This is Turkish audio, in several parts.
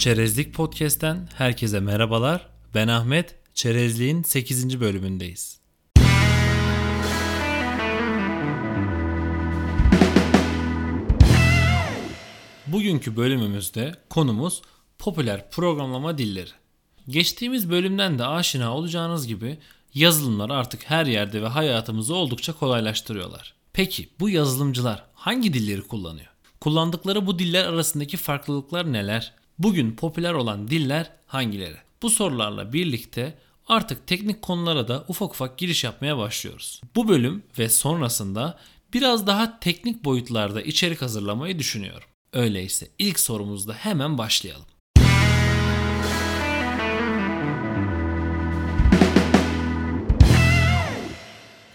Çerezlik Podcast'ten herkese merhabalar. Ben Ahmet. Çerezliğin 8. bölümündeyiz. Bugünkü bölümümüzde konumuz popüler programlama dilleri. Geçtiğimiz bölümden de aşina olacağınız gibi yazılımlar artık her yerde ve hayatımızı oldukça kolaylaştırıyorlar. Peki bu yazılımcılar hangi dilleri kullanıyor? Kullandıkları bu diller arasındaki farklılıklar neler? Bugün popüler olan diller hangileri? Bu sorularla birlikte artık teknik konulara da ufak ufak giriş yapmaya başlıyoruz. Bu bölüm ve sonrasında biraz daha teknik boyutlarda içerik hazırlamayı düşünüyorum. Öyleyse ilk sorumuzda hemen başlayalım.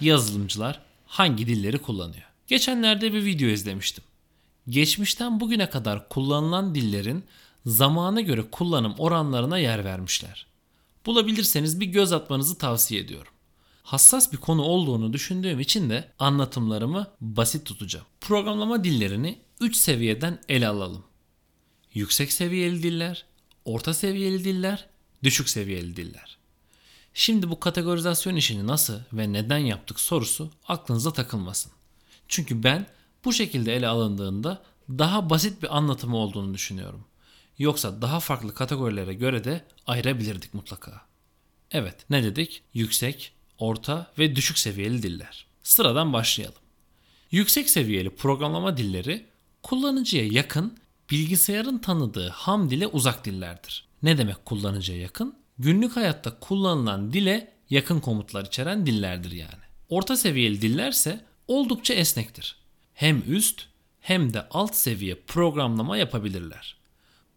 Yazılımcılar hangi dilleri kullanıyor? Geçenlerde bir video izlemiştim. Geçmişten bugüne kadar kullanılan dillerin zamana göre kullanım oranlarına yer vermişler. Bulabilirseniz bir göz atmanızı tavsiye ediyorum. Hassas bir konu olduğunu düşündüğüm için de anlatımlarımı basit tutacağım. Programlama dillerini 3 seviyeden ele alalım. Yüksek seviyeli diller, orta seviyeli diller, düşük seviyeli diller. Şimdi bu kategorizasyon işini nasıl ve neden yaptık sorusu aklınıza takılmasın. Çünkü ben bu şekilde ele alındığında daha basit bir anlatımı olduğunu düşünüyorum. Yoksa daha farklı kategorilere göre de ayırabilirdik mutlaka. Evet ne dedik? Yüksek, orta ve düşük seviyeli diller. Sıradan başlayalım. Yüksek seviyeli programlama dilleri kullanıcıya yakın, bilgisayarın tanıdığı ham dile uzak dillerdir. Ne demek kullanıcıya yakın? Günlük hayatta kullanılan dile yakın komutlar içeren dillerdir yani. Orta seviyeli dillerse oldukça esnektir. Hem üst hem de alt seviye programlama yapabilirler.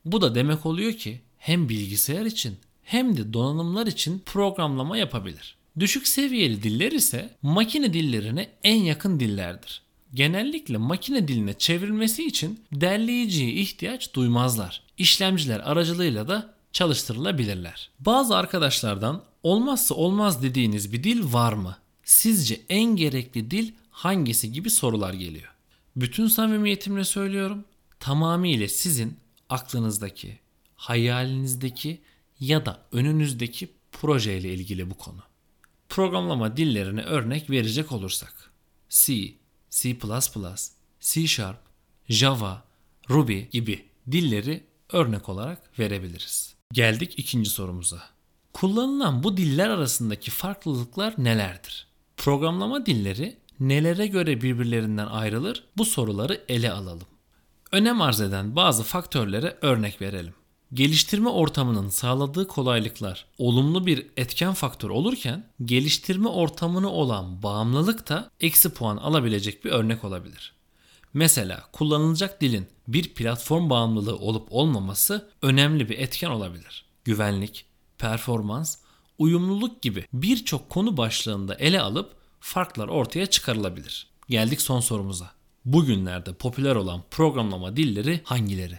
Bu da demek oluyor ki hem bilgisayar için hem de donanımlar için programlama yapabilir. Düşük seviyeli diller ise makine dillerine en yakın dillerdir. Genellikle makine diline çevrilmesi için derleyiciye ihtiyaç duymazlar. İşlemciler aracılığıyla da çalıştırılabilirler. Bazı arkadaşlardan olmazsa olmaz dediğiniz bir dil var mı? Sizce en gerekli dil hangisi gibi sorular geliyor. Bütün samimiyetimle söylüyorum. Tamamıyla sizin aklınızdaki, hayalinizdeki ya da önünüzdeki projeyle ilgili bu konu. Programlama dillerine örnek verecek olursak C, C++, C Sharp, Java, Ruby gibi dilleri örnek olarak verebiliriz. Geldik ikinci sorumuza. Kullanılan bu diller arasındaki farklılıklar nelerdir? Programlama dilleri nelere göre birbirlerinden ayrılır? Bu soruları ele alalım. Önem arz eden bazı faktörlere örnek verelim. Geliştirme ortamının sağladığı kolaylıklar olumlu bir etken faktör olurken geliştirme ortamına olan bağımlılık da eksi puan alabilecek bir örnek olabilir. Mesela kullanılacak dilin bir platform bağımlılığı olup olmaması önemli bir etken olabilir. Güvenlik, performans, uyumluluk gibi birçok konu başlığında ele alıp farklar ortaya çıkarılabilir. Geldik son sorumuza. Bugünlerde popüler olan programlama dilleri hangileri?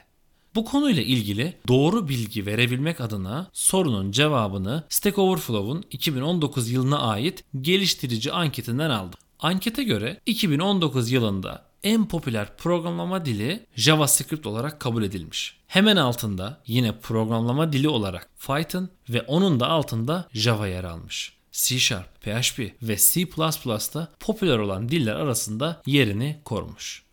Bu konuyla ilgili doğru bilgi verebilmek adına sorunun cevabını Stack Overflow'un 2019 yılına ait geliştirici anketinden aldım. Ankete göre 2019 yılında en popüler programlama dili JavaScript olarak kabul edilmiş. Hemen altında yine programlama dili olarak Python ve onun da altında Java yer almış. C Sharp, PHP ve C++'da popüler olan diller arasında yerini korumuş.